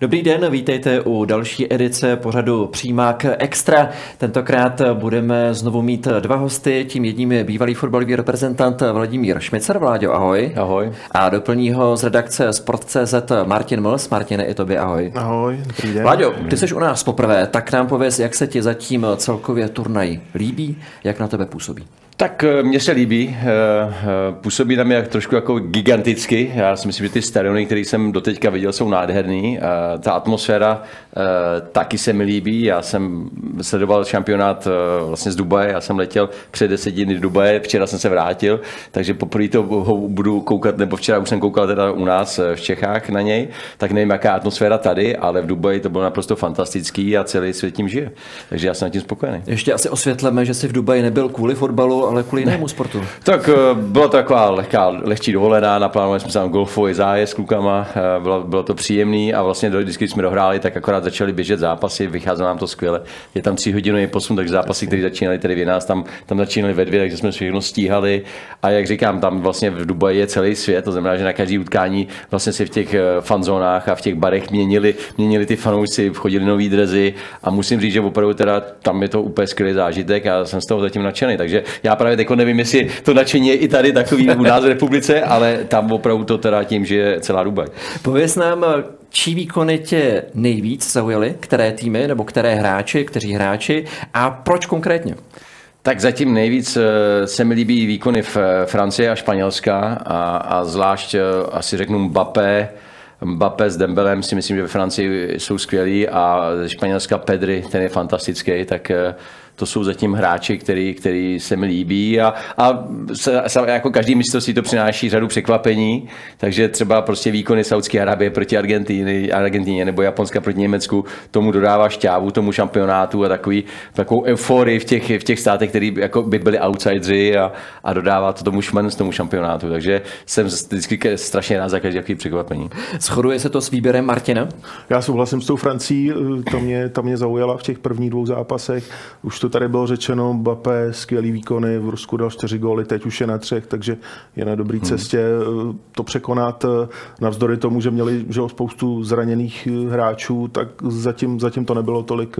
Dobrý den, vítejte u další edice pořadu Přímák Extra. Tentokrát budeme znovu mít dva hosty, tím jedním je bývalý fotbalový reprezentant Vladimír Šmicer. Vláďo, ahoj. Ahoj. A doplní ho z redakce Sport.cz Martin Mls. Martine, i tobě ahoj. Ahoj, dobrý den. Vláďo, ty jsi u nás poprvé, tak nám pověz, jak se ti zatím celkově turnaj líbí, jak na tebe působí. Tak eh, mně se líbí, eh, eh, působí na mě trošku jako giganticky. Já si myslím, že ty stadiony, které jsem doteďka viděl, jsou nádherný. Ta atmosféra taky se mi líbí. Já jsem sledoval šampionát vlastně z Dubaje, já jsem letěl před deset dny do Dubaje, včera jsem se vrátil, takže poprvé to budu koukat, nebo včera už jsem koukal teda u nás v Čechách na něj, tak nevím, jaká atmosféra tady, ale v Dubaji to bylo naprosto fantastický a celý svět tím žije. Takže já jsem na tím spokojený. Ještě asi osvětleme, že jsi v Dubaji nebyl kvůli fotbalu, ale kvůli jinému sportu. Tak eh, byla to taková lehká, lehčí dovolená, naplánovali jsme tam golfový zájezd s klukama, eh, bylo, bylo to příjemný a vlastně vždycky, když jsme dohráli, tak akorát začali běžet zápasy, vycházelo nám to skvěle. Je tam tři hodinový posun, takže zápasy, které začínaly tady v nás, tam, tam začínaly ve dvě, takže jsme všechno stíhali. A jak říkám, tam vlastně v Dubaji je celý svět, to znamená, že na každý utkání vlastně si v těch eh, fanzónách a v těch barech měnili, měnili ty fanoušci, vchodili nový drezy a musím říct, že opravdu teda tam je to úplně skvělý zážitek a jsem z toho zatím nadšený. Takže já právě teď nevím, jestli to nadšení je i tady takový u nás v republice, ale tam opravdu to teda tím, že je celá Dubaj. Pověz nám, čí výkony tě nejvíc zaujaly, které týmy nebo které hráči, kteří hráči a proč konkrétně? Tak zatím nejvíc eh, se mi líbí výkony v eh, Francii a Španělska a, a zvlášť eh, asi řeknu Mbappé, Mbappé s Dembelem si myslím, že ve Francii jsou skvělí a Španělska Pedri, ten je fantastický, tak to jsou zatím hráči, který, který se mi líbí a, a se, jako každý mistrovství to přináší řadu překvapení, takže třeba prostě výkony Saudské Arabie proti Argentíny, Argentině nebo Japonska proti Německu tomu dodává šťávu tomu šampionátu a takový, takovou euforii v těch, v těch státech, který jako by byli outsidři a, a dodává to tomu šmen tomu šampionátu, takže jsem vždycky strašně rád za každý takový překvapení. Schoduje se to s výběrem Martina? Já souhlasím s tou Francií, to mě, to mě zaujala v těch prvních dvou zápasech. Už to to tady bylo řečeno, Mbappé, skvělý výkony, v Rusku dal čtyři góly, teď už je na třech, takže je na dobré hmm. cestě hmm. to překonat. Eh, navzdory tomu, že měli že spoustu zraněných eh, hráčů, tak zatím, zatím to nebylo tolik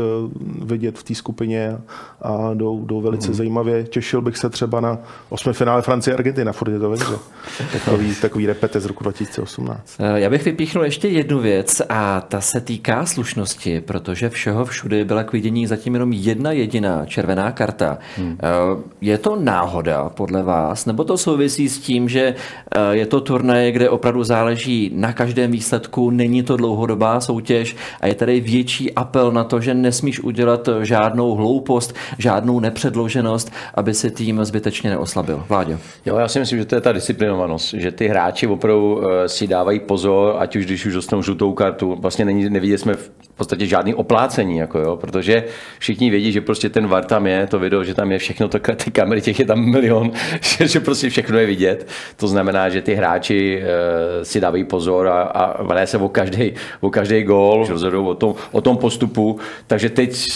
vidět v té skupině a jdou, jdou velice hmm. zajímavě. Těšil bych se třeba na osmi finále Francie a Argentina, furt je to ve Takový, takový repete z roku 2018. Já bych vypíchnul ještě jednu věc a ta se týká slušnosti, protože všeho všude byla k vidění zatím jenom jedna jediná červená karta. Hmm. Eh, je to náhoda podle vás, nebo to souvisí s tím, že eh, je to turnaj, kde opravdu záleží na každém výsledku, není to dlouhodobá soutěž a je tady větší apel na to, že nesmíš udělat žádnou hloupost, žádnou nepředloženost, aby si tým zbytečně neoslabil. Vláďo. Jo, já si myslím, že to je ta disciplinovanost, že ty hráči opravdu eh, si dávají pozor, ať už když už dostanou žlutou kartu, vlastně není, neviděli jsme v podstatě žádný oplácení, jako jo, protože všichni vědí, že prostě ten VAR tam je, to video, že tam je všechno, to, ty kamery, těch je tam milion, že, že prostě všechno je vidět. To znamená, že ty hráči e, si dávají pozor a, a se o každý, o každý gól, rozhodují o tom, o tom postupu, takže teď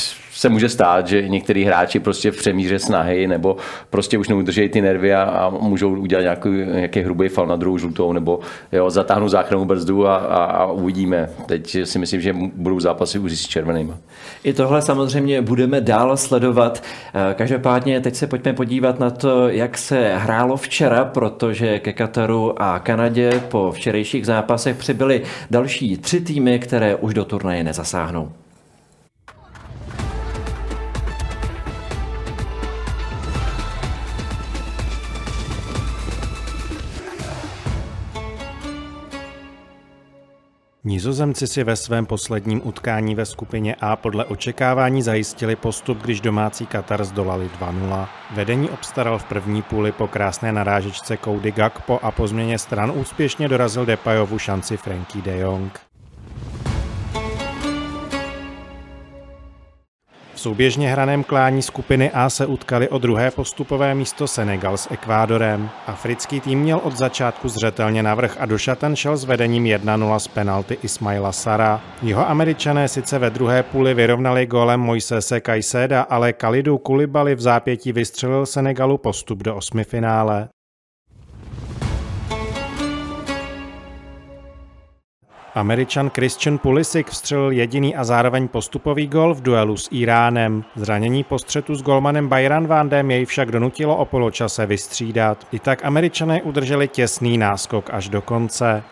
se může stát, že některý hráči prostě v přemíře snahy nebo prostě už neudržejí ty nervy a, a můžou udělat nějaký, nějaký hrubý fal na druhou žlutou nebo jo, zatáhnout záchrannou brzdu a, a, a, uvidíme. Teď si myslím, že budou zápasy už s červenými. I tohle samozřejmě budeme dál sledovat. Eh, každopádně teď se pojďme podívat na to, jak se hrálo včera, protože ke Kataru a Kanadě po včerejších zápasech přibyly další tři týmy, které už do turnaje nezasáhnou. Nizozemci si ve svém posledním utkání ve skupině A podle očekávání zajistili postup, když domácí Katar zdolali 2-0. Vedení obstaral v první půli po krásné narážečce Cody Gakpo a po změně stran úspěšně dorazil Depajovu šanci Frankie de Jong. Souběžně hraném klání skupiny A se utkali o druhé postupové místo Senegal s Ekvádorem. Africký tým měl od začátku zřetelně navrh a do šatan šel s vedením 1-0 z penalty Ismaila Sara. Jeho američané sice ve druhé půli vyrovnali gólem Moisese Kajseda, ale Kalidu Kulibali v zápětí vystřelil Senegalu postup do osmi Američan Christian Pulisic vstřelil jediný a zároveň postupový gol v duelu s Iránem. Zranění po střetu s golmanem Bayran Vandem jej však donutilo o poločase vystřídat. I tak američané udrželi těsný náskok až do konce.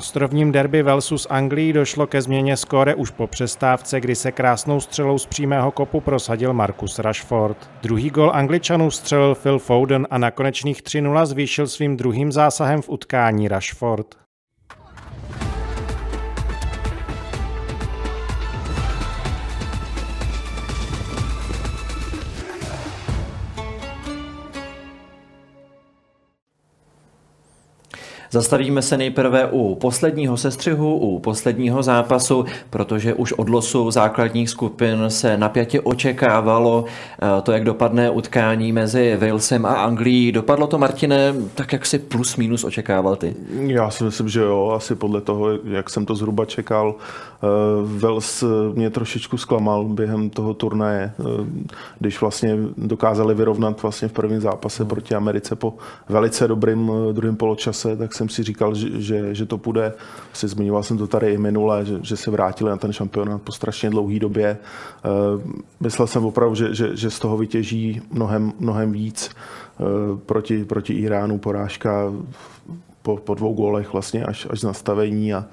Ostrovním derby Velsu s Anglií došlo ke změně skóre už po přestávce, kdy se krásnou střelou z přímého kopu prosadil Marcus Rashford. Druhý gol Angličanů střelil Phil Foden a na konečných 3-0 zvýšil svým druhým zásahem v utkání Rashford. Zastavíme se nejprve u posledního sestřihu, u posledního zápasu, protože už od losu základních skupin se napjatě očekávalo eh, to, jak dopadne utkání mezi Walesem a Anglií. Dopadlo to, Martine, tak jak si plus minus očekával ty? Já si myslím, že jo, asi podle toho, jak jsem to zhruba čekal. Eh, Wales mě trošičku zklamal během toho turnaje, eh, když vlastně dokázali vyrovnat vlastně v prvním zápase proti Americe po velice dobrým druhém poločase, tak jsem si říkal, že, že, že to půjde. Asi zmiňoval jsem to tady i minule, že, že se vrátili na ten šampionát po strašně dlouhé době. Uh, myslel jsem opravdu, že, že, že z toho vytěží mnohem, mnohem víc uh, proti, proti Iránu porážka po, po dvou gólech vlastně až, až z nastavení a,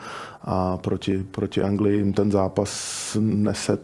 a proti, proti Anglii jim ten zápas neset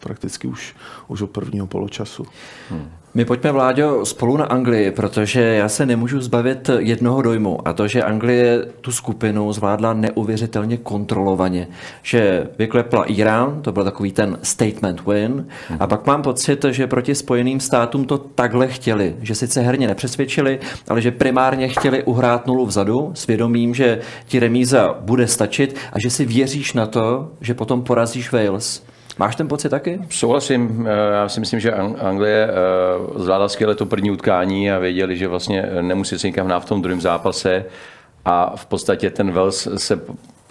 prakticky už, už od prvního poločasu. Hmm. My pojďme, Vláďo, spolu na Anglii, protože já se nemůžu zbavit jednoho dojmu a to, že Anglie tu skupinu zvládla neuvěřitelně kontrolovaně. Že vyklepla Irán, to byl takový ten statement win, a pak mám pocit, že proti Spojeným státům to takhle chtěli, že sice herně nepřesvědčili, ale že primárně chtěli uhrát nulu vzadu, svědomím, že ti remíza bude stačit a že si věříš na to, že potom porazíš Wales. Máš ten pocit taky? Souhlasím. Eh, já si myslím, že Anglie eh, zvládla skvěle to první utkání a věděli, že vlastně nemusí se nikam v tom druhém zápase a v podstatě ten Wales se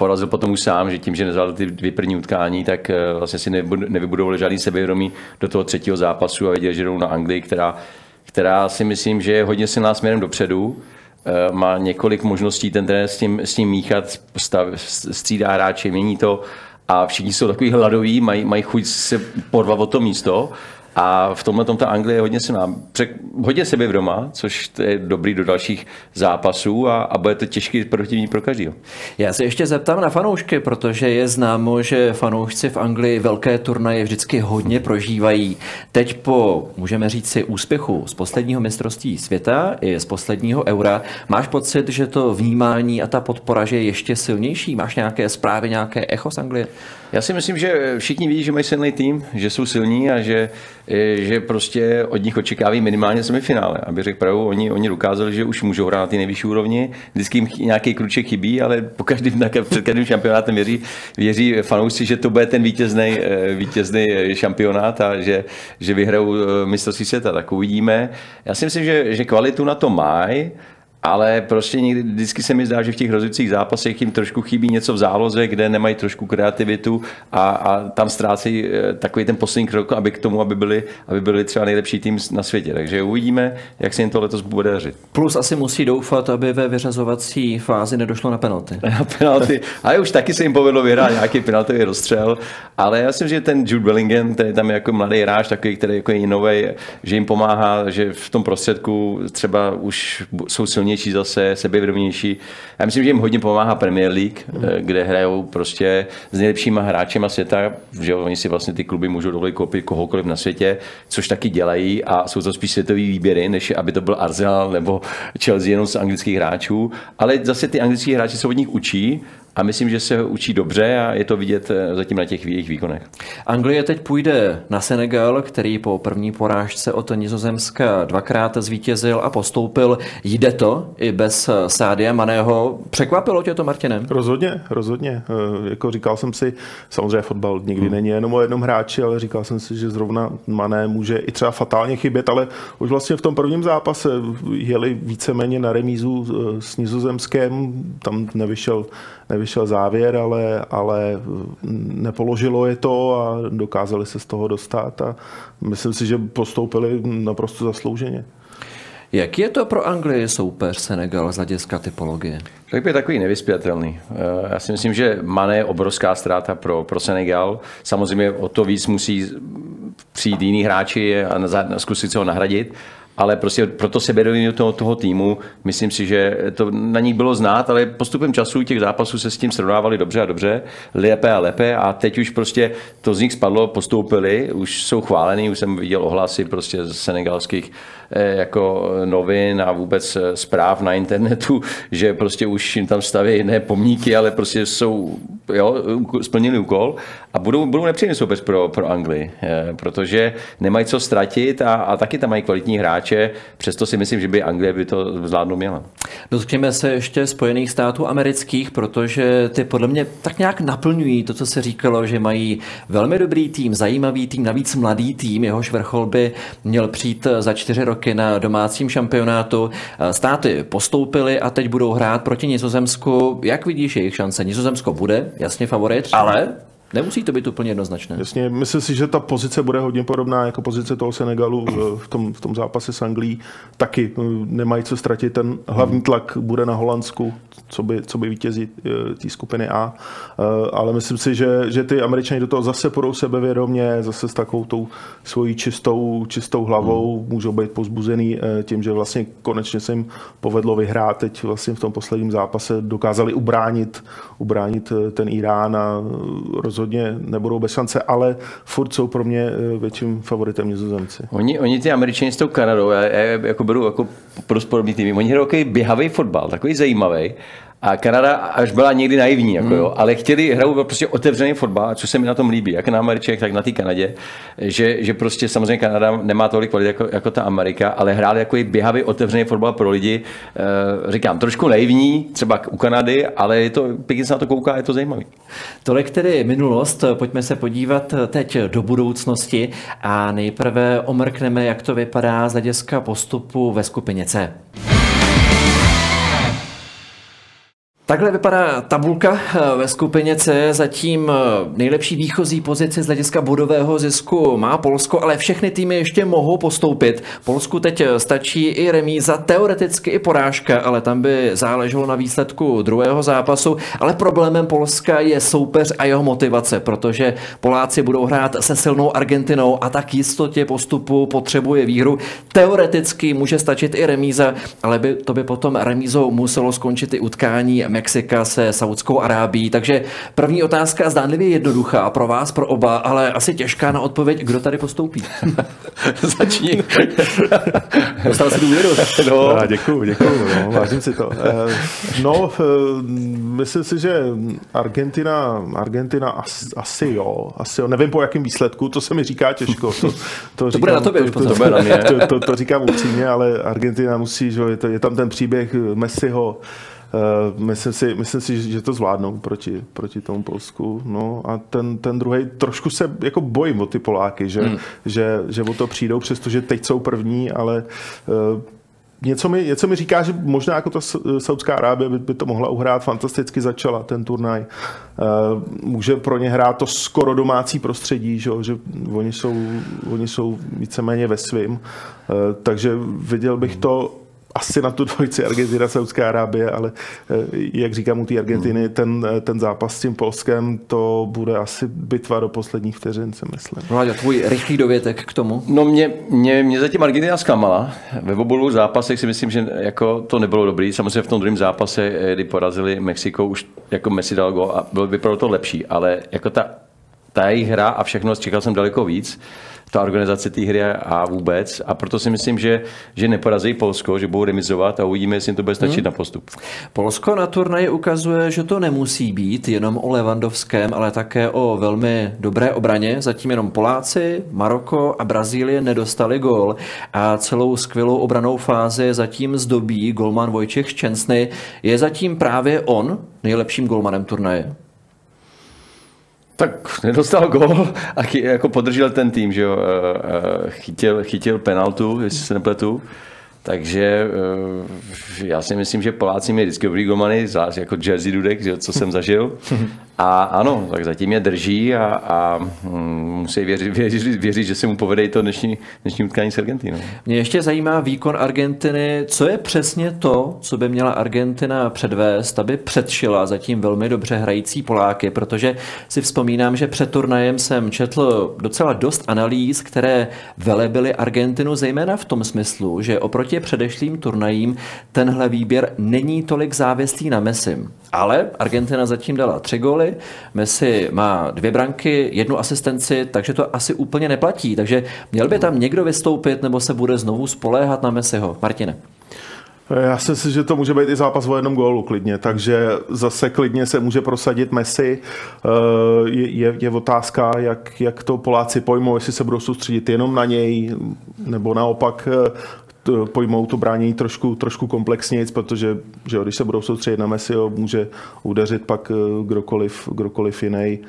porazil potom už sám, že tím, že nezvládl ty dvě první utkání, tak eh, vlastně si nevybudovali žádný sebevědomí do toho třetího zápasu a věděli, že jdou na Anglii, která, která si myslím, že je hodně silná směrem dopředu má několik možností ten trenér s tím, s tím míchat, stav, střídá hráče, mění to a všichni jsou takový hladoví, mají, mají chuť se porvat o to místo a v tomhle tom ta Anglie je hodně silná. Hodně doma, což je dobrý do dalších zápasů a, a bude to těžký protivní pro každého. Já se ještě zeptám na fanoušky, protože je známo, že fanoušci v Anglii velké turnaje vždycky hodně prožívají. Teď po, můžeme říct si, úspěchu z posledního mistrovství světa i z posledního eura, máš pocit, že to vnímání a ta podpora že je ještě silnější? Máš nějaké zprávy, nějaké echo z Anglie? Já si myslím, že všichni vidí, že mají silný tým, že jsou silní a že, že prostě od nich očekávají minimálně semifinále. Aby řekl pravdu, oni, oni dokázali, že už můžou hrát na ty nejvyšší úrovni. Vždycky jim nějaký kruček chybí, ale po každým, před každým šampionátem věří, věří fanoušci, že to bude ten vítězný, eh, vítězný šampionát a že, že vyhrajou mistrovství světa. Tak uvidíme. Já si myslím, že, že kvalitu na to mají ale prostě někdy, vždycky se mi zdá, že v těch rozhodcích zápasech jim trošku chybí něco v záloze, kde nemají trošku kreativitu a, a tam ztrácejí eh, takový ten poslední krok, aby k tomu, aby byli, aby byli třeba nejlepší tým na světě. Takže uvidíme, jak se jim to letos bude dařit. Plus asi musí doufat, aby ve vyřazovací fázi nedošlo na penalty. Na penalty. A už taky se jim povedlo vyhrát nějaký penaltový rozstřel, ale já myslím, že ten Jude Bellingham, který tam je jako mladý hráč, takový, který jako je nový, že jim pomáhá, že v tom prostředku třeba už jsou silní silnější zase, sebevědomější. Já myslím, že jim hodně pomáhá Premier League, mm. kde hrajou prostě s nejlepšíma hráčema světa, že oni si vlastně ty kluby můžou dovolit koupit kohokoliv na světě, což taky dělají a jsou to spíš světové výběry, než aby to byl Arsenal nebo Chelsea jenom z anglických hráčů. Ale zase ty anglický hráči se od nich učí a myslím, že se učí dobře a je to vidět eh, zatím na těch jejich výkonech. Anglie teď půjde na Senegal, který po první porážce od Nizozemska dvakrát zvítězil a postoupil. Jde to i bez Sádia Maného. Překvapilo tě to, Martine? Rozhodně, rozhodně. Eh, jako říkal jsem si, samozřejmě fotbal nikdy hmm. není jenom o jednom hráči, ale říkal jsem si, že zrovna Mané může i třeba fatálně chybět, ale už vlastně v tom prvním zápase jeli víceméně na remízu eh, s Nizozemském, tam nevyšel nevyšel závěr, ale, ale nepoložilo je to a dokázali se z toho dostat a myslím si, že postoupili naprosto zaslouženě. Jak je to pro Anglii soupeř Senegal z hlediska typologie? Tak je takový nevyspětelný. Eh, já si myslím, že Mané je obrovská ztráta pro, pro Senegal. Samozřejmě o to víc musí přijít jiní hráči a zkusit se ho nahradit ale prostě proto sebevědomí toho, toho týmu, myslím si, že to na nich bylo znát, ale postupem času těch zápasů se s tím srovnávali dobře a dobře, lépe a lépe. A teď už prostě to z nich spadlo, postoupili, už jsou chválení, už jsem viděl ohlasy prostě z senegalských Eh, jako novin a vůbec eh, zpráv na internetu, že prostě už jim tam staví ne pomníky, ale prostě jsou, jo, splnili úkol a budou, budou nepříjemný soupeř pro, pro Anglii, eh, protože nemají co ztratit a, a taky tam mají kvalitní hráče, přesto si myslím, že by Anglie by to zvládnout měla. Dotkněme se ještě Spojených států amerických, protože ty podle mě tak nějak naplňují to, co se říkalo, že mají velmi dobrý tým, zajímavý tým, navíc mladý tým, jehož vrchol by měl přijít za čtyři roky roky na domácím šampionátu. Státy postoupily a teď budou hrát proti Nizozemsku. Jak vidíš jejich šance? Nizozemsko bude jasně favorit, ale Nemusí to být úplně jednoznačné. Jasně, myslím si, že ta pozice bude hodně podobná jako pozice toho Senegalu v tom, v tom zápase s Anglií. Taky eh, nemají co ztratit, ten hlavní tlak bude na Holandsku, co by, co by vítězí eh, té skupiny A. Eh, ale myslím si, že, že ty Američani do toho zase půjdou sebevědomě, zase s takovou tou svojí čistou, čistou hlavou, hmm. můžou být pozbuzený tím, že vlastně konečně se jim povedlo vyhrát. Teď vlastně v tom posledním zápase dokázali ubránit, ubránit ten Irán a rozhodně rozhodně nebudou bez šance, ale furt jsou pro mě eh, větším favoritem nizozemci. Oni, oni ty američani s tou Kanadou, já, já jako beru jako prosporobní tým, oni takový běhavý fotbal, takový zajímavý a Kanada až byla někdy naivní, jako jo, hmm. ale chtěli hrát prostě otevřený fotbal, co se mi na tom líbí, jak na Američech, tak na té Kanadě, že, že prostě samozřejmě Kanada nemá tolik kvalit jako, jako ta Amerika, ale hráli jako běhavý otevřený fotbal pro lidi, e, říkám, trošku naivní, třeba u Kanady, ale je to, pěkně se na to kouká, je to zajímavý. Tolik tedy minulost, pojďme se podívat teď do budoucnosti a nejprve omrkneme, jak to vypadá z hlediska postupu ve skupině C. Takhle vypadá tabulka eh, ve skupině C. Zatím eh, nejlepší výchozí pozici z hlediska bodového zisku má Polsko, ale všechny týmy ještě mohou postoupit. Polsku teď eh, stačí i remíza, teoreticky i porážka, ale tam by záleželo na výsledku druhého zápasu. Ale problémem Polska je soupeř a jeho motivace, protože Poláci budou hrát se silnou Argentinou a tak jistotě postupu potřebuje výhru. Teoreticky může stačit i remíza, ale by, to by potom remízou muselo skončit i utkání Mexika se Saudskou Arábí. Takže první otázka zdánlivě jednoduchá pro vás, pro oba, ale asi těžká na odpověď, kdo tady postoupí. Začni. Dostal si důvěru. No. děkuju, děkuju, no, vážím si to. Eh, no, eh, myslím si, že Argentina, Argentina asi, asi jo, asi jo. Nevím po jakém výsledku, to se mi říká těžko. To, to, to říkám, bude na tobě to, to, to, to, to, to, to, říkám upřímně, ale Argentina musí, že je, to, je tam ten příběh Messiho, myslím, si, myslím si, že to zvládnou proti, proti tomu Polsku. No a ten, ten druhý trošku se jako bojím o ty Poláky, že, hmm. že, že o to přijdou, přestože teď jsou první, ale uh, něco mi, něco mi říká, že možná jako ta Saudská Arábie by, by to mohla uhrát, fantasticky začala ten turnaj. Uh, může pro ně hrát to skoro domácí prostředí, že, že oni, jsou, oni jsou víceméně ve svým. Takže viděl bych to asi na tu dvojici Argentina, Saudská Arábie, ale jak říkám u té Argentiny, ten, ten zápas s tím Polskem, to bude asi bitva do posledních vteřin, si myslím. Vláďa, tvůj rychlý dovětek k tomu? No mě, mě, mě zatím Argentina zklamala. Ve obou zápasech si myslím, že jako to nebylo dobrý. Samozřejmě v tom druhém zápase, kdy porazili Mexiko, už jako Messi dal go a bylo, vypadalo to lepší, ale jako ta, ta jejich hra a všechno, čekal jsem daleko víc ta organizace té hry a vůbec. A proto si myslím, že, že neporazí Polsko, že budou remizovat a uvidíme, jestli jim to bude stačit hmm. na postup. Polsko na turnaji ukazuje, že to nemusí být jenom o Levandovském, ale také o velmi dobré obraně. Zatím jenom Poláci, Maroko a Brazílie nedostali gol a celou skvělou obranou fázi zatím zdobí golman Vojčech Ščensny. Je zatím právě on nejlepším golmanem turnaje? Tak nedostal gol a jako podržel ten tým, že jo. Eh, eh, chytil, chytil penaltu, jestli se nepletu. Takže eh, já si myslím, že Poláci měli vždycky dobrý zvlášť jako Jersey Dudek, co jsem zažil. A ano, tak zatím je drží a, a hm, musí věřit, věřit, věřit, že se mu povede i to dnešní, dnešní utkání s Argentinou. Mě ještě zajímá výkon Argentiny. Co je přesně to, co by měla Argentina předvést, aby předšila zatím velmi dobře hrající Poláky, protože si vzpomínám, že před turnajem jsem četl docela dost analýz, které velebily Argentinu, zejména v tom smyslu, že oproti předešlým turnajím tenhle výběr není tolik závislý na Messim. Ale Argentina zatím dala tři góly, Messi má dvě branky, jednu asistenci, takže to asi úplně neplatí. Takže měl by tam někdo vystoupit, nebo se bude znovu spoléhat na Messiho? Martine. Já si myslím, že to může být i zápas o jednom gólu klidně, takže zase klidně se může prosadit Messi. Eh, je, je, je otázka, jak, jak to Poláci pojmou, jestli se budou soustředit jenom na něj, nebo naopak eh, pojmou to bránění trošku, trošku komplexněji, protože že když se budou soustředit na Messi, může udeřit pak eh, kdokoliv, kdokoliv jiný.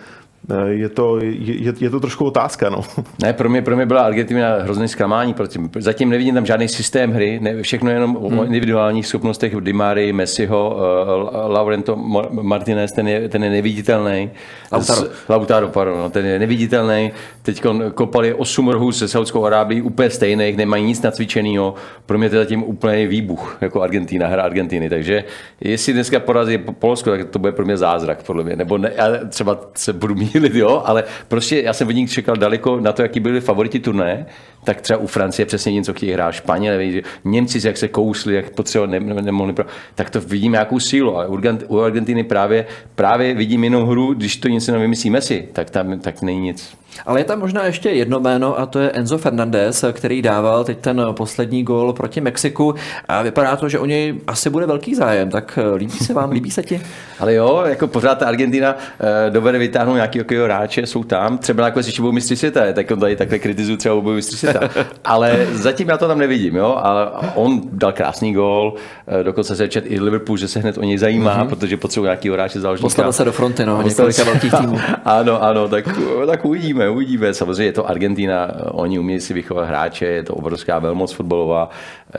Eh, je to, je, je to trošku otázka. No. Ne, pro mě, pro mě byla Argentina hrozný zklamání. Zatím nevidím tam žádný systém hry, ne, všechno jenom hmm. o individuálních schopnostech Dimary, Messiho, uh, Laurento Martinez, ten je, ten je neviditelný. Lautaro. Lautaro, pardon, no, ten je neviditelný. Teď kopali 8 rohů se Saudskou Arábií, úplně stejných, nemají nic nacvičeného. Pro mě to je zatím úplně výbuch, jako Argentina, hra Argentiny. Takže jestli dneska porazí Polsko, tak to bude pro mě zázrak, podle mě. Nebo ne, já třeba se budu mít mílit, jo, ale prostě já jsem od nich čekal daleko na to, jaký byli favoriti turné, tak třeba u Francie přesně něco chtějí hrát, Španělé, Němci, jak se kousli, jak potřeba ne, ne, nemohli, pro... tak to vidím nějakou sílu, ale u Argentiny právě, právě vidím jinou hru, když to něco nevymyslí Messi, tak tam tak není nic. Ale je tam možná ještě jedno jméno a to je Enzo Fernandez, který dával teď ten poslední gól proti Mexiku a vypadá to, že o něj asi bude velký zájem, tak eh, líbí se vám, líbí se ti? Ale jo, jako pořád ta Argentina uh, dovede vytáhnout nějaký takového hráče, jsou tam, třeba jako když budou mistři světa, tak on tady takhle kritizují třeba budou mistři světa. Ale zatím já to tam nevidím, jo, a on dal krásný gól, uh, dokonce se čet i Liverpool, že se hned o něj zajímá, mm-hmm. protože potřebuje nějaký hráče záložníka. Postavil se do fronty, no, několika velkých týmů. ano, ano, tak, tak uvidíme uvidíme, uvidíme. Samozřejmě je to Argentina, oni umějí si vychovat hráče, je to obrovská velmoc fotbalová,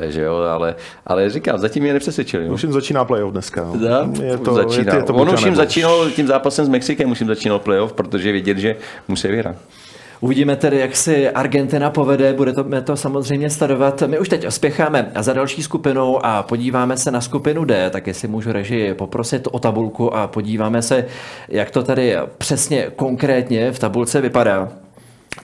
že jo, ale, ale říkám, zatím je nepřesvědčili. Už jim začíná playoff dneska. Da? Je to, začíná. Je, je to On už jim začínal tím zápasem s Mexikem, už jim začínal playoff, protože vědět, že musí vyhrát. Uvidíme tedy, jak si Argentina povede, bude to, to samozřejmě sledovat. My už teď spěcháme za další skupinou a podíváme se na skupinu D, tak jestli můžu režii poprosit o tabulku a podíváme se, jak to tady přesně konkrétně v tabulce vypadá.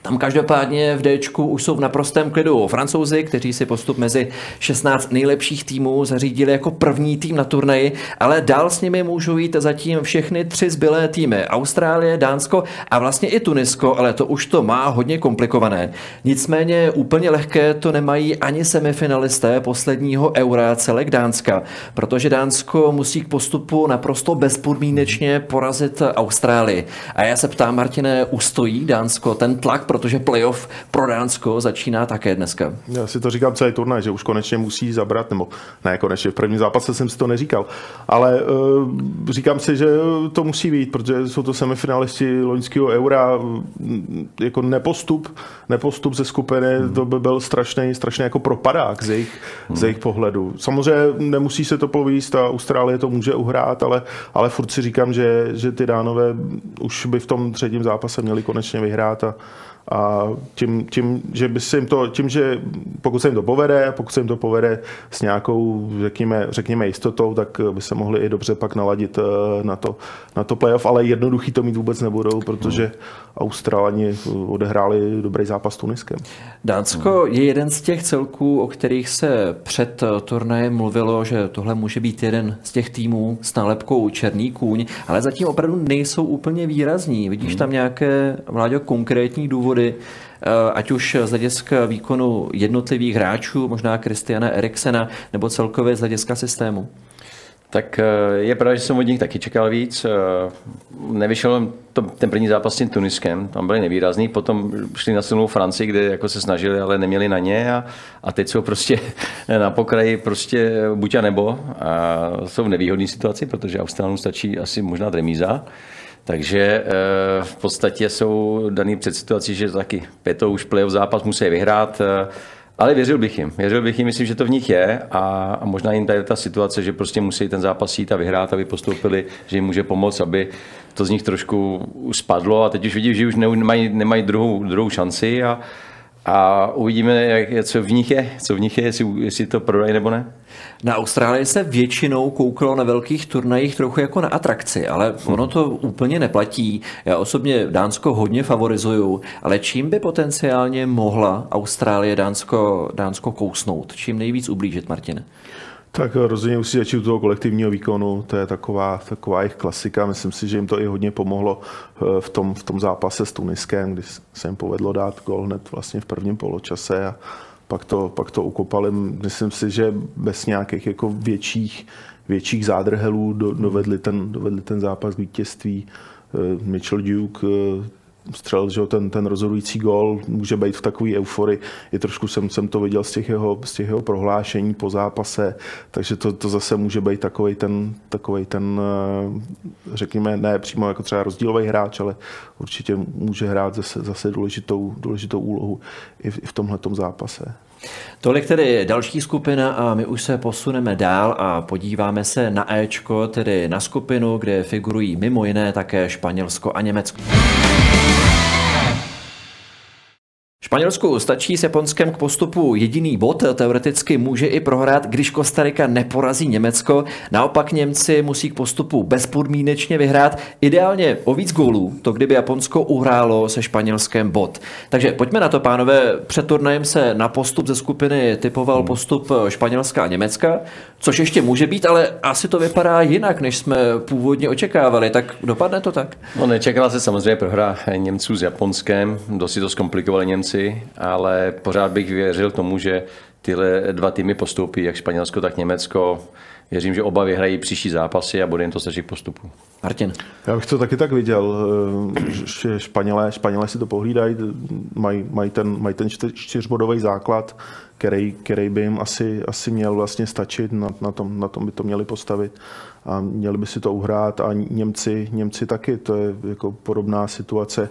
Tam každopádně v D už jsou v naprostém klidu francouzi, kteří si postup mezi 16 nejlepších týmů zařídili jako první tým na turnaji, ale dál s nimi můžou jít zatím všechny tři zbylé týmy. Austrálie, Dánsko a vlastně i Tunisko, ale to už to má hodně komplikované. Nicméně úplně lehké to nemají ani semifinalisté posledního Eura celek Dánska, protože Dánsko musí k postupu naprosto bezpodmínečně porazit Austrálii. A já se ptám, Martine, ustojí Dánsko ten tlak protože playoff pro Dánsko začíná také dneska. Já si to říkám celý turnaj, že už konečně musí zabrat, nebo ne konečně, v prvním zápase jsem si to neříkal, ale uh, říkám si, že to musí být, protože jsou to semifinalisti loňského eura, jako nepostup, nepostup ze skupiny, hmm. to by byl strašný, strašný jako propadák z jejich, hmm. z jejich pohledu. Samozřejmě nemusí se to povíst a Austrálie to může uhrát, ale, ale furt si říkám, že, že ty dánové už by v tom třetím zápase měli konečně vyhrát a, a tím, tím, že by se jim to, tím, že pokud se jim to povede, pokud se jim to povede s nějakou, řekněme, řekněme jistotou, tak by se mohli i dobře pak naladit eh, na to, na to playoff, ale jednoduchý to mít vůbec nebudou, protože Australani odehráli dobrý zápas s Tuniskem. Dánsko je jeden z těch celků, o kterých se před turnajem mluvilo, že tohle může být jeden z těch týmů s nálepkou Černý kůň, ale zatím opravdu nejsou úplně výrazní. Vidíš tam nějaké, Vláďo, konkrétní důvody, eh, ať už z hlediska výkonu jednotlivých hráčů, možná Kristiana Eriksena, nebo celkově z hlediska systému? Tak eh, je pravda, že jsem od nich taky čekal víc. Eh, nevyšel to, ten první zápas s tím Tuniskem, tam byli nevýrazný, potom šli na silnou Francii, kde jako se snažili, ale neměli na ně a, a teď jsou prostě na pokraji prostě buď a nebo a jsou v nevýhodné situaci, protože Australům stačí asi možná remíza. Takže eh, v podstatě jsou daný před situací, že taky pětou už playoff zápas musí vyhrát. Ale věřil bych jim. Věřil bych jim, myslím, že to v nich je a, a možná jim tady ta situace, že prostě musí ten zápas jít a vyhrát, aby postoupili, že jim může pomoct, aby to z nich trošku spadlo a teď už vidím, že už nemají, nemají druhou, druhou šanci a, a uvidíme, jak, co v nich je, co v nich je, jestli, jestli to prodají nebo ne. Na Austrálii se většinou koukalo na velkých turnajích trochu jako na atrakci, ale ono to úplně neplatí. Já osobně Dánsko hodně favorizuju, ale čím by potenciálně mohla Austrálie Dánsko, Dánsko kousnout? Čím nejvíc ublížit, Martine? Tak rozhodně musí začít u toho kolektivního výkonu, to je taková, taková jejich klasika. Myslím si, že jim to i hodně pomohlo eh, v tom, v tom zápase s Tuniskem, kdy se jim povedlo dát gol hned vlastně v prvním poločase a pak to, pak to ukopali. Myslím si, že bez nějakých jako větších, větších zádrhelů dovedli ten, dovedli ten zápas k vítězství. Eh, Mitchell Duke eh, střel, že ten, ten rozhodující gol může být v takové euforii. I trošku jsem, jsem to viděl z těch, jeho, z těch jeho prohlášení po zápase, takže to, to zase může být takový ten, takovej ten, eh, řekněme, ne přímo jako třeba rozdílový hráč, ale určitě může hrát zase, zase důležitou, důležitou úlohu i v, i v tomhle zápase. Tolik tedy další skupina a my už se posuneme dál a podíváme se na Ečko, tedy na skupinu, kde figurují mimo jiné také Španělsko a Německo. Španělsku stačí s Japonskem k postupu jediný bod, teoreticky může i prohrát, když Kostarika neporazí Německo. Naopak Němci musí k postupu bezpodmínečně vyhrát, ideálně o víc gólů, to kdyby Japonsko uhrálo se Španělskem bod. Takže pojďme na to, pánové. Před turnajem se na postup ze skupiny typoval postup Španělska a Německa, což ještě může být, ale asi to vypadá jinak, než jsme původně očekávali. Tak dopadne to tak? No nečekala se samozřejmě prohra Němců s Japonskem, dost si to zkomplikovali Němci věci, ale pořád bych věřil tomu, že tyhle dva týmy postoupí, jak Španělsko, tak Německo. Věřím, že oba vyhrají příští zápasy a bude jim to stačit postupu. Martin. Já bych to taky tak viděl, eh, že Španělé, Španělé si to pohlídají, mají, mají ten, mají ten čtyřbodový základ, který, který by jim asi, asi měl vlastně stačit, na, na, tom, na tom by to měli postavit a měli by si to uhrát a Němci, Němci taky, to je jako podobná situace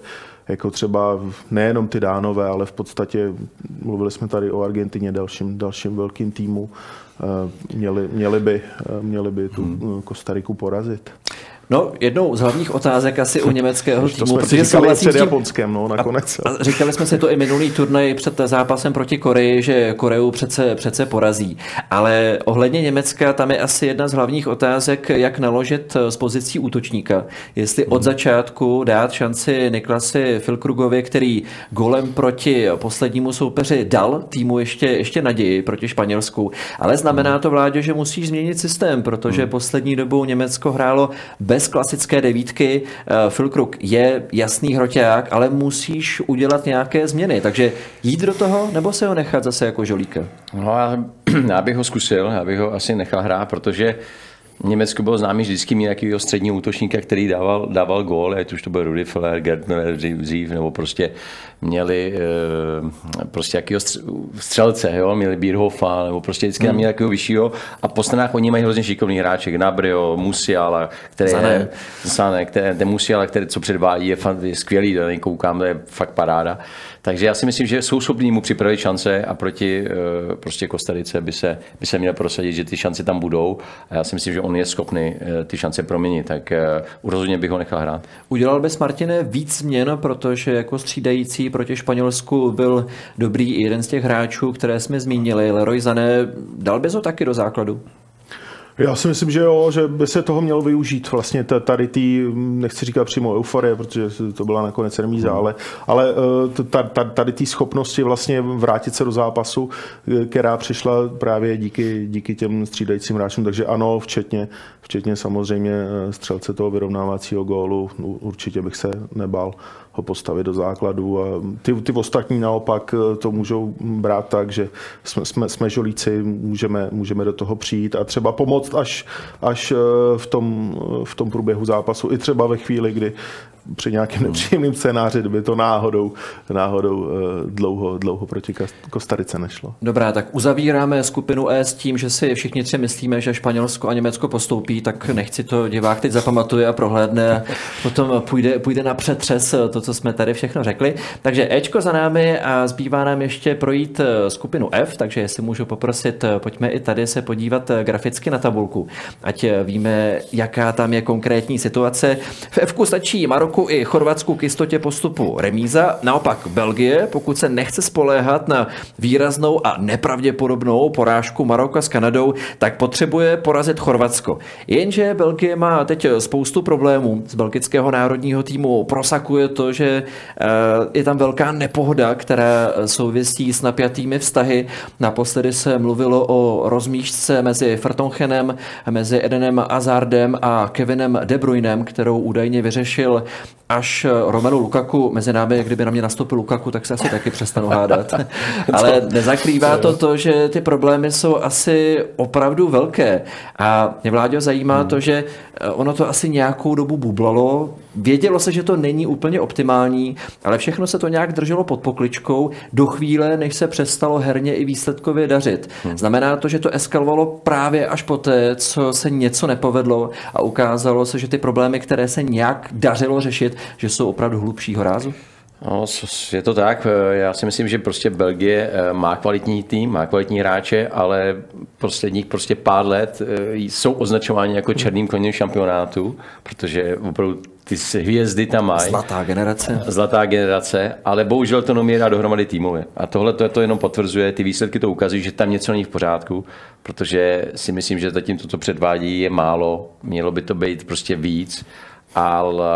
jako třeba nejenom ty dánové, ale v podstatě mluvili jsme tady o Argentině, dalším, dalším velkým týmu, eh, měli, měli, by, eh, měli by tu hmm. Kostariku porazit. No, jednou z hlavních otázek asi u německého týmu, to protože říkali před tím, Japonskem, no, nakonec. A, a říkali jsme si to i minulý turnaj před zápasem proti Koreji, že Koreu přece, přece porazí. Ale ohledně Německa tam je asi jedna z hlavních otázek, jak naložit z pozicí útočníka. Jestli od začátku dát šanci Niklasi Filkrugovi, který golem proti poslednímu soupeři dal týmu ještě, ještě naději proti Španělsku. Ale znamená to, vládě, že musíš změnit systém, protože hmm. poslední dobou Německo hrálo bez bez klasické devítky eh, Phil je jasný hroťák, ale musíš udělat nějaké změny. Takže jít do toho, nebo se ho nechat zase jako žolíka? No, já, já bych ho zkusil, já bych ho asi nechal hrát, protože Německo bylo známý vždycky mít nějakého středního útočníka, který dával, dával gól, ať už to byl Rudy Feller, Gertner dřív, nebo prostě měli e, prostě jakýho střelce, jo? měli Bierhofa, nebo prostě vždycky hmm. měli jakého vyššího a po stranách oni mají hrozně šikovný hráček, Nabrio, Musiala, který Zane. je, Zane, který, ten Musiala, který co předvádí, je, fakt, je skvělý, to koukám, to je fakt paráda. Takže já si myslím, že jsou schopní mu připravit šance a proti uh, prostě Kostarice by se, by se měl prosadit, že ty šance tam budou. A já si myslím, že on je schopný uh, ty šance proměnit, tak uh, rozhodně bych ho nechal hrát. Udělal bys, Martine, víc změn, protože jako střídající proti Španělsku byl dobrý i jeden z těch hráčů, které jsme zmínili, Leroy Zané. Dal bys ho taky do základu? Já si myslím, že jo, že by se toho mělo využít. Vlastně tady tý, nechci říkat přímo euforie, protože to byla nakonec remíza, hmm. ale, ale eh, tady té schopnosti vlastně vrátit se do zápasu, eh, která přišla právě díky, díky těm střídajícím hráčům. Takže ano, včetně, včetně samozřejmě eh, střelce toho vyrovnávacího gólu, určitě bych se nebal ho postavit do základu. A ty, ty ostatní naopak eh, to můžou brát tak, že jsme, jsme, jsme žolíci, můžeme, můžeme do toho přijít a třeba pomoct až, až eh, v, tom, v tom průběhu zápasu, i třeba ve chvíli, kdy při nějakém nepříjemném scénáři, kdyby to náhodou, náhodou eh, dlouho, dlouho proti Kostarice nešlo. Dobrá, tak uzavíráme skupinu E s tím, že si všichni tři myslíme, že Španělsko a Německo postoupí, tak nechci to divák teď zapamatuje a prohlédne a potom půjde, půjde na přetřes to, co jsme tady všechno řekli. Takže Ečko za námi a zbývá nám ještě projít eh, skupinu F, takže jestli můžu poprosit, eh, pojďme i tady se podívat graficky na tabulku, ať víme, jaká tam je konkrétní situace. V F stačí Maroku Maroku i Chorvatsku k jistotě postupu remíza. Naopak Belgie, pokud se nechce spoléhat na výraznou a nepravděpodobnou porážku Maroka s Kanadou, tak potřebuje porazit Chorvatsko. Jenže Belgie má teď spoustu problémů. Z belgického národního týmu prosakuje to, že eh, je tam velká nepohoda, která souvisí s napjatými vztahy. Naposledy se mluvilo o rozmíšce mezi Frtonchenem, mezi Edenem Azardem a Kevinem De Bruynem, kterou údajně vyřešil až Romelu Lukaku mezi námi, kdyby na mě nastoupil Lukaku, tak se asi taky přestanu hádat. Ale nezakrývá to to, že ty problémy jsou asi opravdu velké. A mě Vláďo zajímá hmm. to, že ono to asi nějakou dobu bublalo, Vědělo se, že to není úplně optimální, ale všechno se to nějak drželo pod pokličkou do chvíle, než se přestalo herně i výsledkově dařit. Hmm. Znamená to, že to eskalovalo právě až poté, co se něco nepovedlo a ukázalo se, že ty problémy, které se nějak dařilo řešit, že jsou opravdu hlubšího rázu? No, je to tak. Já si myslím, že prostě Belgie eh, má kvalitní tým, má kvalitní hráče, ale posledních prostě pár let eh, jsou označováni jako černým koněm šampionátu, protože opravdu ty hvězdy tam mají. Zlatá generace. Zlatá generace, ale bohužel to nomírá dohromady týmově. A tohle to, to jenom potvrzuje, ty výsledky to ukazují, že tam něco není v pořádku, protože si myslím, že zatím to, co předvádí, je málo, mělo by to být prostě víc ale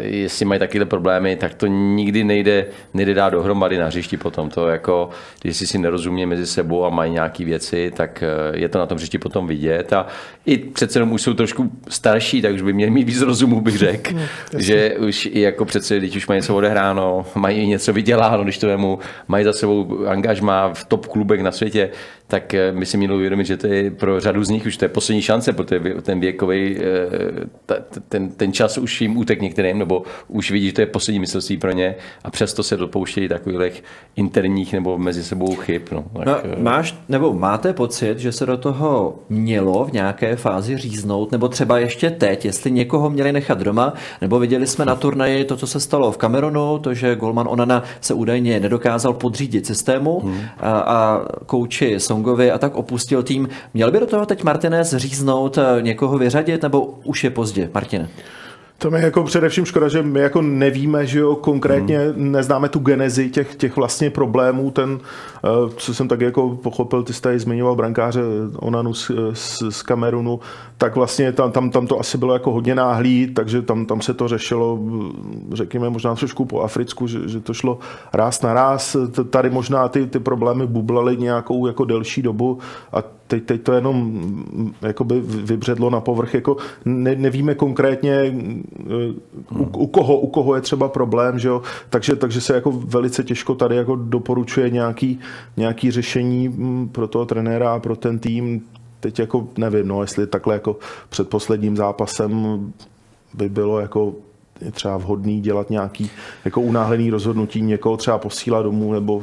jestli mají takové problémy, tak to nikdy nejde, nejde dát dohromady na hřišti potom. To jako, jestli si nerozumí mezi sebou a mají nějaké věci, tak eh, je to na tom hřišti potom vidět. A i přece jenom už jsou trošku starší, tak už by měli mít víc rozumu, bych řekl. No, že už i jako přece, když už mají něco odehráno, mají něco vyděláno, když to vemu, mají za sebou angažma v top klubech na světě, tak eh, my si měli uvědomit, že to je pro řadu z nich už to je poslední šance, protože ten věkový, eh, ten, ten čas už jim útek některým, nebo už vidí, že to je poslední mistrovství pro ně a přesto se dopouštějí takových interních nebo mezi sebou chyb. No. Tak, no, eh, máš, nebo máte pocit, že se do toho mělo v nějaké fázi říznout, nebo třeba ještě teď, jestli někoho měli nechat doma, nebo viděli jsme na turnaji to, co se stalo v Kamerunu, to, že Golman Onana se údajně nedokázal podřídit systému hmm. a, a kouči Songovi a tak opustil tým. Měl by do toho teď Martinez říznout, někoho vyřadit, nebo už je pozdě, Martine? To mi jako především škoda, že my jako nevíme, že jo, konkrétně hmm. neznáme tu genezi těch, těch vlastně problémů, ten, eh, co jsem tak jako pochopil, ty jsi tady zmiňoval brankáře Onanu z, z, z Kamerunu, tak vlastně tam, tam, tam to asi bylo jako hodně náhlý, takže tam, tam se to řešilo, řekněme, možná trošku po Africku, že, že to šlo ráz na ráz. Tady možná ty, ty problémy bublaly nějakou jako delší dobu a teď, teď to jenom mm, jakoby vybředlo na povrch. Jako ne, nevíme konkrétně, u, u, koho, u koho je třeba problém, že jo? Takže, takže se jako velice těžko tady jako doporučuje nějaký, nějaký řešení mm, pro toho trenéra a pro ten tým teď jako nevím, no, jestli takhle jako před posledním zápasem by bylo jako je třeba vhodný dělat nějaký jako unáhlený rozhodnutí, někoho třeba posílat domů nebo,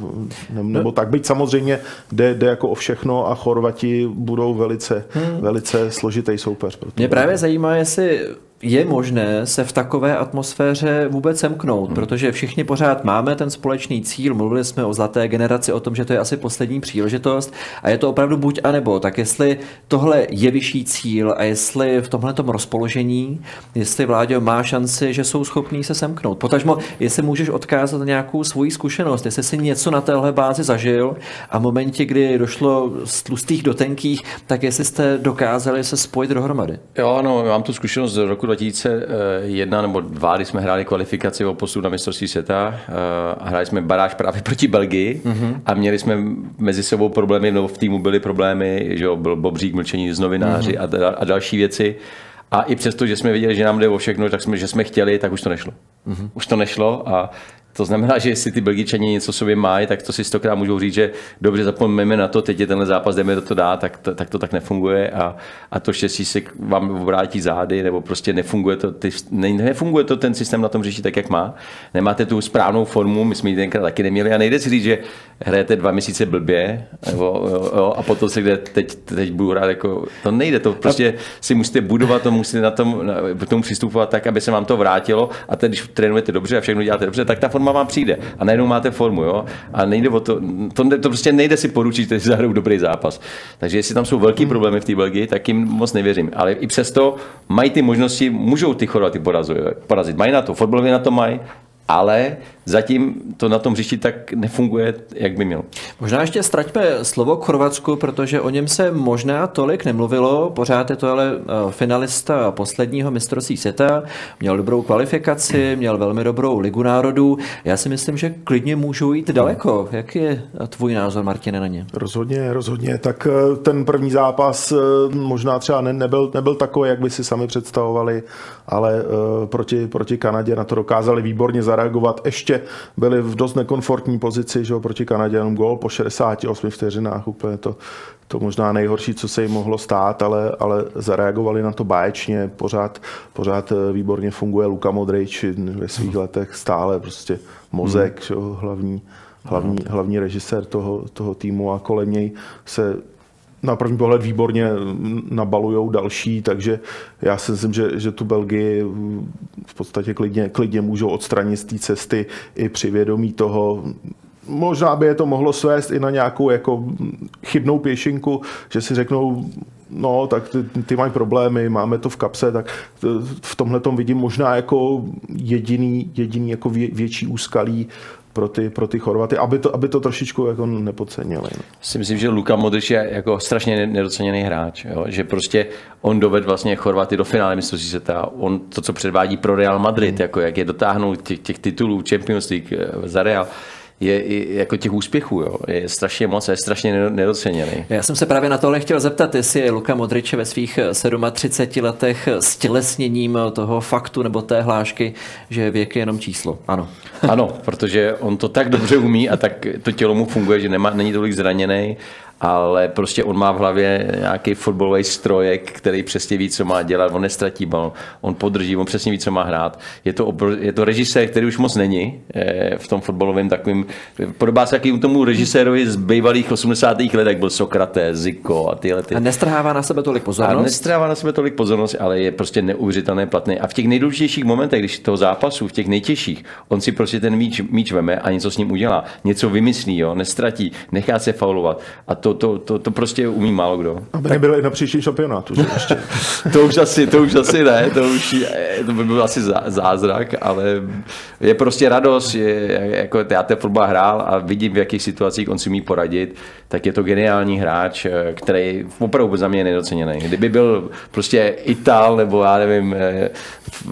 nebo, nebo tak. Byť samozřejmě jde, jde jako o všechno a Chorvati budou velice, hmm. velice složitý soupeř. Mě právě zajímá, jestli je možné se v takové atmosféře vůbec semknout, hmm. protože všichni pořád máme ten společný cíl, mluvili jsme o zlaté generaci, o tom, že to je asi poslední příležitost a je to opravdu buď a nebo. Tak jestli tohle je vyšší cíl a jestli v tomhle rozpoložení, jestli vládě má šanci, že jsou schopní se semknout. Potažmo, jestli můžeš odkázat nějakou svoji zkušenost, jestli jsi něco na téhle bázi zažil a v momentě, kdy došlo z tlustých do tenkých, tak jestli jste dokázali se spojit dohromady. Jo, no, mám tu zkušenost z roku 2001 nebo 2, kdy jsme hráli kvalifikaci o postup na mistrovství světa eh, a hráli jsme baráž právě proti Belgii mm-hmm. a měli jsme mezi sebou problémy, no v týmu byly problémy, že byl Bobřík, mlčení z novináři mm-hmm. a, a další věci. A i přesto, že jsme viděli, že nám jde o všechno, tak jsme, že jsme chtěli, tak už to nešlo. Mm-hmm. Už to nešlo a to znamená, že jestli ty Belgičani něco sobě mají, tak to si stokrát můžou říct, že dobře zapomeňme na to, teď je tenhle zápas, jdeme to dát, tak to, tak to tak nefunguje a, a to štěstí se vám obrátí zády, nebo prostě nefunguje to, ty, ne, nefunguje to ten systém na tom řeší tak, jak má. Nemáte tu správnou formu, my jsme ji tenkrát taky neměli a nejde si říct, že hrajete dva měsíce blbě nebo, jo, jo, a potom se kde teď, teď budu hrát jako, to nejde, to prostě si musíte budovat, to musíte na tom, na, tomu přistupovat tak, aby se vám to vrátilo a teď, když trénujete dobře a všechno děláte dobře, tak ta forma vám přijde a najednou máte formu, jo, a nejde o to, to, to prostě nejde si poručit, že zahrajou dobrý zápas. Takže jestli tam jsou velký hmm. problémy v té Belgii, tak jim moc nevěřím. Ale i přesto mají ty možnosti, můžou ty Chorvaty porazit. Mají na to, fotbalově na to mají, ale zatím to na tom hřišti tak nefunguje, jak by mělo. Možná ještě ztraťme slovo k Chorvatsku, protože o něm se možná tolik nemluvilo. Pořád je to ale eh, finalista posledního mistrovství světa. Měl dobrou kvalifikaci, měl velmi dobrou ligu národů. Já si myslím, že klidně můžou jít daleko. Jak je tvůj názor, Martine, na ně? Rozhodně, rozhodně. Tak eh, ten první zápas eh, možná třeba nebyl, nebyl takový, jak by si sami představovali, ale proti, proti Kanadě na to dokázali výborně zareagovat. Ještě byli v dost nekomfortní pozici, že proti Kanadě jenom gol po 68 vteřinách, úplně to, to možná nejhorší, co se jim mohlo stát, ale, ale zareagovali na to báječně, pořád, pořád eh, výborně funguje Luka Modrič ve svých letech. Stále prostě mozek, hmm. že, hlavní, hlavní, hlavní režisér toho, toho týmu a kolem něj se na první pohled výborně nabalujou další, takže já si myslím, že, že tu Belgii v podstatě klidně, klidně můžou odstranit z té cesty i při vědomí toho, možná by je to mohlo svést i na nějakou jako chybnou pěšinku, že si řeknou, no, tak ty, ty mají problémy, máme to v kapse, tak v tomhle tom vidím možná jako jediný, jediný jako vě, větší úskalí pro ty, pro ty Chorvaty, aby to, aby to trošičku jako nepodcenili. No. Si myslím, že Luka Modrič je jako strašně nedoceněný hráč, jo? že prostě on doved vlastně Chorvaty do finále mistrovství světa, on to, co předvádí pro Real Madrid, mm. jako jak je dotáhnout těch, těch titulů Champions League eh, za Real, je i jako těch úspěchů, jo, je strašně moc a je strašně nedoceněný. Já jsem se právě na tohle chtěl zeptat, jestli je Luka Modrič ve svých 37 letech stělesněním toho faktu nebo té hlášky, že věk je jenom číslo. Ano. Ano, protože on to tak dobře umí a tak to tělo mu funguje, že nemá, není tolik zraněný ale prostě on má v hlavě nějaký fotbalový strojek, který přesně ví, co má dělat, on nestratí bal, on podrží, on přesně ví, co má hrát. Je to, obr- je to režisér, který už moc není eh, v tom fotbalovém takovým, podobá se jakým tomu režisérovi z bývalých 80. let, jak byl Sokrates, Ziko a tyhle ty. A nestrhává na sebe tolik pozornost? A nestrhává na sebe tolik pozornost, ale je prostě neuvěřitelné platný. A v těch nejdůležitějších momentech, když toho zápasu, v těch nejtěžších, on si prostě ten míč, míč veme a něco s ním udělá. Něco vymyslí, jo, nestratí, nechá se faulovat. A to to, to, to, to prostě umí málo kdo. Aby nebyl i na příštím šampionátu. Že ještě. to, už asi, to už asi ne, to už to by byl asi zázrak, ale je prostě radost, je, jako já ten fotbal hrál a vidím, v jakých situacích on si umí poradit, tak je to geniální hráč, který opravdu za mě je nedoceněný. Kdyby byl prostě Ital nebo já nevím, eh,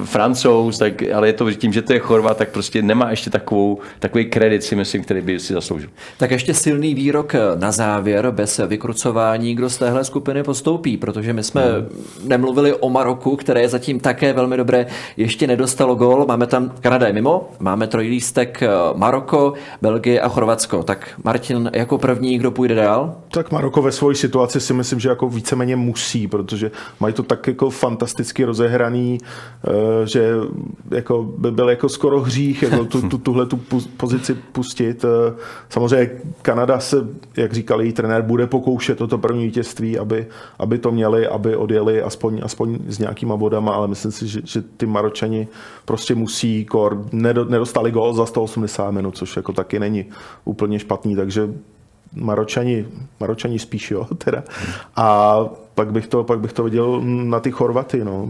Francouz, tak, ale je to tím, že to je Chorvat, tak prostě nemá ještě takovou, takový kredit, si myslím, který by si zasloužil. Tak ještě silný výrok na závěr bez vykrucování, kdo z téhle skupiny postoupí, protože my jsme hmm. nemluvili o Maroku, které je zatím také velmi dobré, ještě nedostalo gol, máme tam, Kanada je mimo, máme trojlístek eh, Maroko, Belgie a Chorvatsko. Tak Martin, jako první, kdo půjde dál? Tak Maroko ve své situaci si myslím, že jako víceméně musí, protože mají to tak jako fantasticky rozehraný, eh, že jako by byl jako skoro hřích jako tu, tu, tuhle tu pozici pustit. Eh, samozřejmě Kanada se, jak říkal její trenér, bude pokoušet toto první vítězství, aby, aby to měli, aby odjeli aspoň, aspoň s nějakýma bodama, ale myslím si, že, že ty Maročani prostě musí kor, nedostali gol za 180 minut, což jako taky není úplně špatný, takže Maročani, Maročani spíš, jo, teda. A pak bych to, pak bych to viděl na ty Chorvaty, no.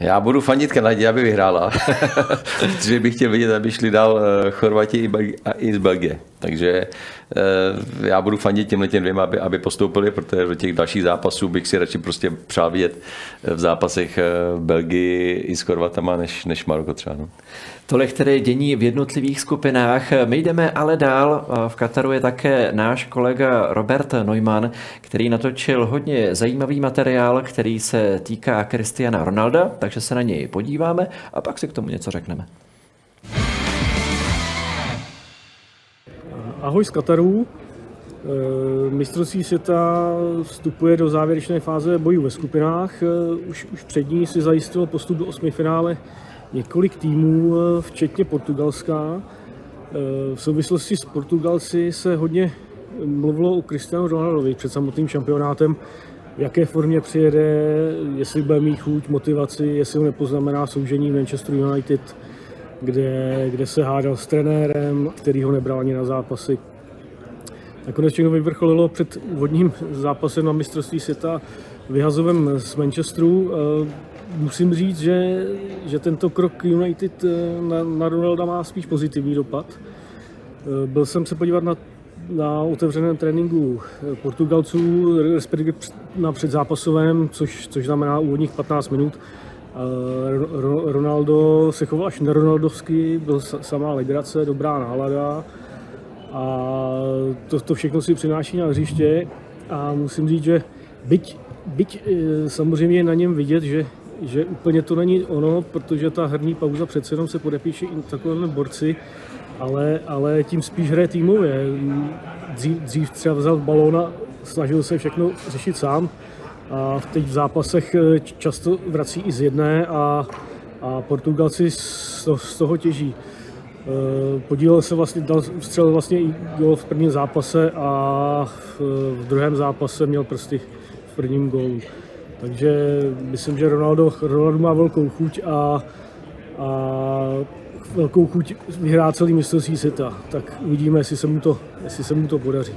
Já budu fandit Kanadě, aby vyhrála, protože bych chtěl vidět, aby šli dál eh, Chorvati i z Belgie. Takže já budu fandit těmhle těm dvěma, aby, aby postoupili, protože do těch dalších zápasů bych si radši prostě přál vidět v zápasech eh, Belgii i s Chorvatama, než, než Maroko třeba. No. Tolik tedy dění v jednotlivých skupinách. My jdeme ale dál. V Kataru je také náš kolega Robert Neumann, který natočil hodně zajímavý materiál, který se týká Cristiana Ronalda, takže se na něj podíváme a pak si k tomu něco řekneme. Ahoj z Kataru. E, mistrovství světa vstupuje do závěrečné fáze bojů ve skupinách. E, už, už před ní si zajistil postup do osmi finále několik týmů, e, včetně Portugalska. V souvislosti s Portugalci se hodně mluvilo o Cristiano Ronaldovi před samotným šampionátem, v jaké formě přijede, jestli bude mít chuť, motivaci, jestli ho nepoznamená soužení Manchester United, kde, kde se hádal s trenérem, který ho nebral ani na zápasy. Nakonec všechno vyvrcholilo před vodním zápasem na mistrovství světa vyhazovem z Manchesteru. Eh, musím říct, že, že tento krok United eh, na, na Ronalda má spíš pozitivní dopad. Eh, byl jsem se podívat na, na otevřeném tréninku Portugalců, respektive na předzápasovém, což, což znamená úvodních 15 minut. Ronaldo se choval až neronaldovsky, byl samá legrace, dobrá nálada. A to, to všechno si přináší na hřiště. A musím říct, že byť, byť e, samozřejmě je na něm vidět, že, že úplně to není ono, protože ta herní pauza přece jenom se podepíše i takovéhle borci, ale, ale tím spíš hraje týmově. Dřív, dřív třeba vzal balón a snažil se všechno řešit sám, a teď v zápasech eh, často vrací i z jedné a, a Portugalci z, toho těží. Eh, podílel se vlastně, dal, střelil vlastně i gol v prvním zápase a v, v druhém zápase měl prsty v prvním gólu. Takže myslím, že Ronaldo, Ronaldo má velkou chuť a, a velkou chuť vyhrát celý mistrovství světa. Tak uvidíme, jestli se mu to, jestli se mu to podaří.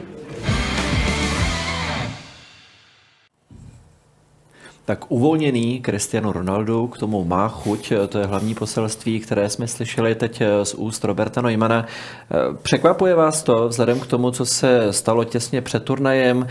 Tak uvolněný Cristiano Ronaldo k tomu má chuť, to je hlavní poselství, které jsme slyšeli teď z úst Roberta Neumana. Překvapuje vás to vzhledem k tomu, co se stalo těsně před turnajem,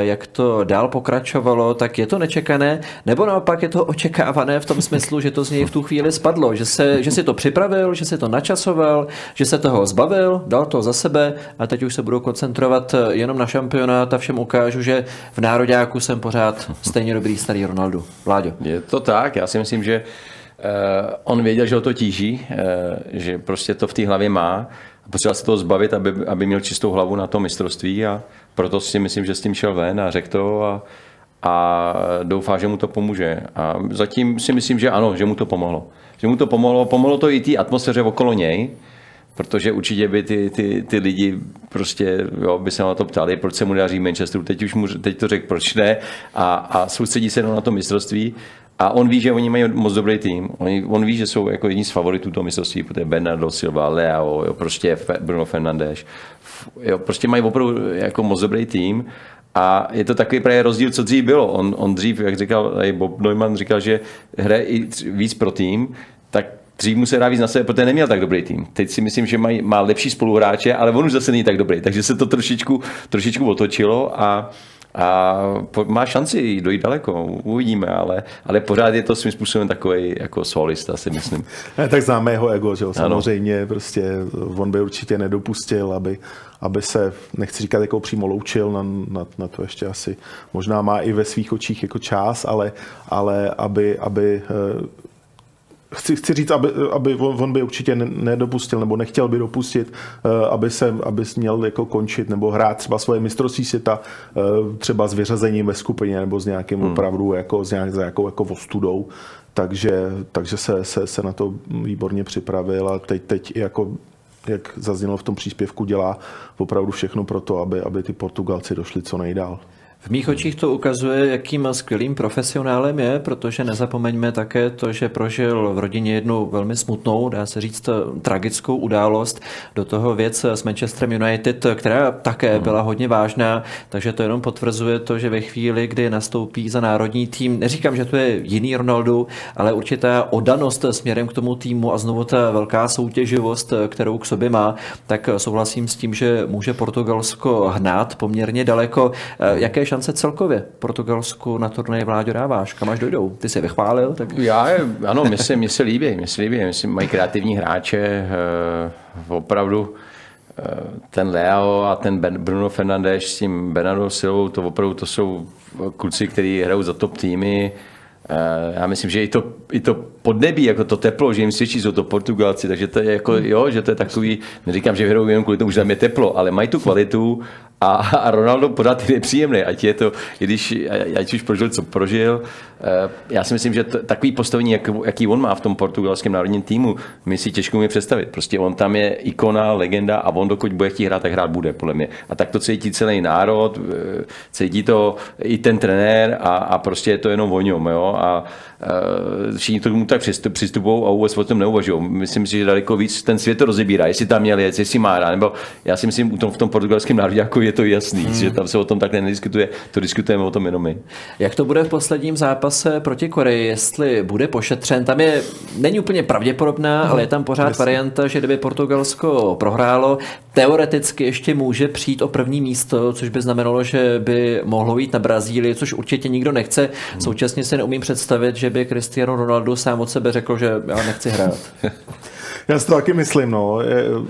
jak to dál pokračovalo, tak je to nečekané, nebo naopak je to očekávané v tom smyslu, že to z něj v tu chvíli spadlo, že, se, že si to připravil, že si to načasoval, že se toho zbavil, dal to za sebe a teď už se budou koncentrovat jenom na šampionát a všem ukážu, že v nároďáku jsem pořád stejně dobrý starý Ronaldu. Vláďo. Je to tak, já si myslím, že uh, on věděl, že ho to tíží, uh, že prostě to v té hlavě má. Potřeba se toho zbavit, aby, aby měl čistou hlavu na to mistrovství a proto si myslím, že s tím šel ven a řekl to a, a doufá, že mu to pomůže. A zatím si myslím, že ano, že mu to pomohlo. Že mu to pomohlo, pomohlo to i té atmosféře okolo něj, protože určitě by ty, ty, ty lidi prostě jo, by se na to ptali, proč se mu daří Manchesteru, teď už mu, teď to řekl, proč ne a, a soustředí se na to mistrovství a on ví, že oni mají moc dobrý tým. On, on ví, že jsou jako jedni z favoritů toho mistrovství, protože Bernardo Silva, Leo, jo, prostě Bruno Fernandes. Jo, prostě mají opravdu jako moc dobrý tým a je to takový právě rozdíl, co dřív bylo. On, on dřív, jak říkal, Bob Neumann říkal, že hraje i víc pro tým, tak dřív musel hrát víc na sebe, protože neměl tak dobrý tým. Teď si myslím, že mají, má lepší spoluhráče, ale on už zase není tak dobrý. Takže se to trošičku, trošičku otočilo a a má šanci dojít daleko, uvidíme, ale, ale pořád je to svým způsobem takový jako solista, si myslím. Ne, tak známe jeho ego, že jo? samozřejmě, ano. prostě on by určitě nedopustil, aby, aby se, nechci říkat, jako přímo loučil, na, na, na to ještě asi možná má i ve svých očích jako čas, ale, ale aby, aby eh, chci, chci říct, aby, aby on, on by určitě nedopustil nebo nechtěl by dopustit, eh, aby se aby měl jako končit nebo hrát třeba svoje mistrovství světa eh, třeba s vyřazením ve skupině nebo s nějakým hmm. opravdu jako, s nějak, nějakou jako ostudou. Takže, takže se, se, se, na to výborně připravil a teď, teď jako jak zaznělo v tom příspěvku, dělá opravdu všechno pro to, aby, aby ty Portugalci došli co nejdál. V mých očích to ukazuje, jakým skvělým profesionálem je, protože nezapomeňme také to, že prožil v rodině jednu velmi smutnou, dá se říct, tragickou událost. Do toho věc s Manchesterem United, která také byla hodně vážná, takže to jenom potvrzuje to, že ve chvíli, kdy nastoupí za národní tým, neříkám, že to je jiný Ronaldo, ale určitá odanost směrem k tomu týmu a znovu ta velká soutěživost, kterou k sobě má, tak souhlasím s tím, že může Portugalsko hnát poměrně daleko. Jaké šance celkově Portugalsku na turnaji Vláďo dáváš? Kam až dojdou? Ty jsi vychválil? Tak... Já, ano, mě se, mě se líbí, mě se líbí. Myslím, mají kreativní hráče, eh, opravdu eh, ten Leo a ten ben, Bruno Fernandes s tím Bernardo Silvou, to opravdu to jsou kluci, kteří hrajou za top týmy. Eh, já myslím, že i to, i to podnebí, jako to teplo, že jim svědčí, jsou to Portugalci, takže to je jako, jo, že to je takový, neříkám, že hrajou jenom kvůli tomu, že tam je teplo, ale mají tu kvalitu a, a Ronaldo pořád je nepříjemný, ať je to, i když, ať už prožil, co prožil. Eh, já si myslím, že to, takový postavení, jak, jaký on má v tom portugalském národním týmu, my si těžko umíme představit. Prostě on tam je ikona, legenda a on dokud bude chtít hrát, tak hrát bude, podle mě. A tak to cítí celý národ, eh, cítí to i ten trenér a, a prostě je to jenom o něm. Jo? A všichni k tomu tak přistupují a vůbec o tom neuvažují. Myslím si, že daleko víc ten svět to rozebírá, jestli tam měl jet, jestli má hrát, nebo já si myslím, u tom, v tom portugalském národě jako je to jasný, hmm. že tam se o tom takhle nediskutuje, to diskutujeme o tom jenom my. Jak to bude v posledním zápase proti Koreji, jestli bude pošetřen, tam je, není úplně pravděpodobná, hmm. ale je tam pořád Jasný. varianta, že kdyby Portugalsko prohrálo, teoreticky ještě může přijít o první místo, což by znamenalo, že by mohlo jít na Brazílii, což určitě nikdo nechce. Hmm. Současně si neumím představit, že by Cristiano Ronaldo sám od sebe řekl, že já nechci hrát. Já si to taky myslím, no.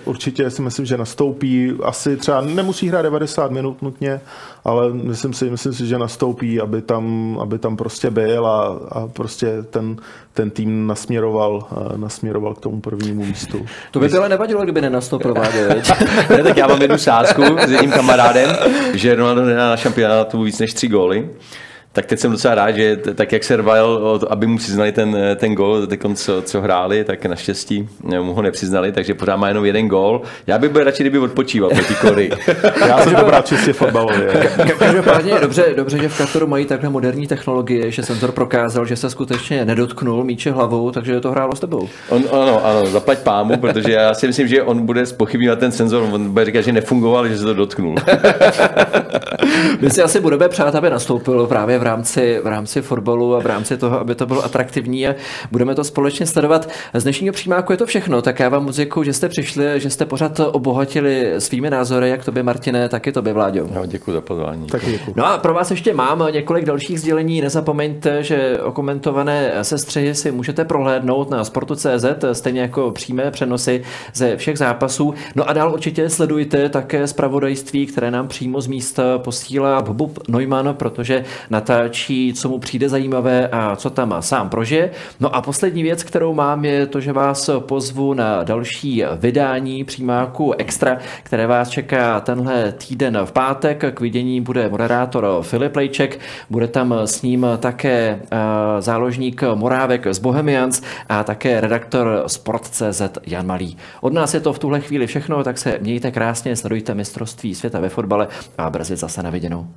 Určitě si myslím, že nastoupí. Asi třeba nemusí hrát 90 minut nutně, ale myslím si, myslím si že nastoupí, aby tam, aby tam prostě byl a, a prostě ten, ten tým nasměroval, nasměroval k tomu prvnímu místu. To by ale nevadilo, kdyby nenastoupil ne, tak já mám jednu sázku s jedním kamarádem, že Ronaldo nedá na šampionátu víc než tři góly tak teď jsem docela rád, že tak jak se rval, aby mu přiznali ten, ten gol, co, co hráli, tak naštěstí mu ho nepřiznali, takže pořád má jenom jeden gol. Já bych byl radši, kdyby odpočíval proti Kory. Já jsem to bral čistě fotbalově. Každopádně dobře, dobře, že v Kataru mají takhle moderní technologie, že senzor prokázal, že se skutečně nedotknul míče hlavou, takže to hrálo s tebou. On, ano, ano, zaplať pámu, protože já si myslím, že on bude spochybňovat ten senzor, on bude říkat, že nefungoval, že se to dotknul. My si asi budeme přát, aby nastoupil právě v rámci, v rámci fotbalu a v rámci toho, aby to bylo atraktivní a budeme to společně sledovat. Z dnešního přímáku je to všechno, tak já vám moc děkuji, že jste přišli, že jste pořád obohatili svými názory, jak tobě Martine, tak i tobě Vláďo. No, děkuji za pozvání. Tak děkuji. No a pro vás ještě mám několik dalších sdělení. Nezapomeňte, že okomentované sestřihy si můžete prohlédnout na sportu.cz, stejně jako přímé přenosy ze všech zápasů. No a dál určitě sledujte také zpravodajství, které nám přímo z místa posílá Bob Neumann, protože natáčí, co mu přijde zajímavé a co tam sám prožije. No a poslední věc, kterou mám, je to, že vás pozvu na další vydání přímáku Extra, které vás čeká tenhle týden v pátek. K vidění bude moderátor Filip Lejček, bude tam s ním také eh, záložník Morávek z Bohemians a také redaktor Sport.cz Jan Malý. Od nás je to v tuhle chvíli všechno, tak se mějte krásně, sledujte mistrovství světa ve fotbale a brzy zase na viděnou.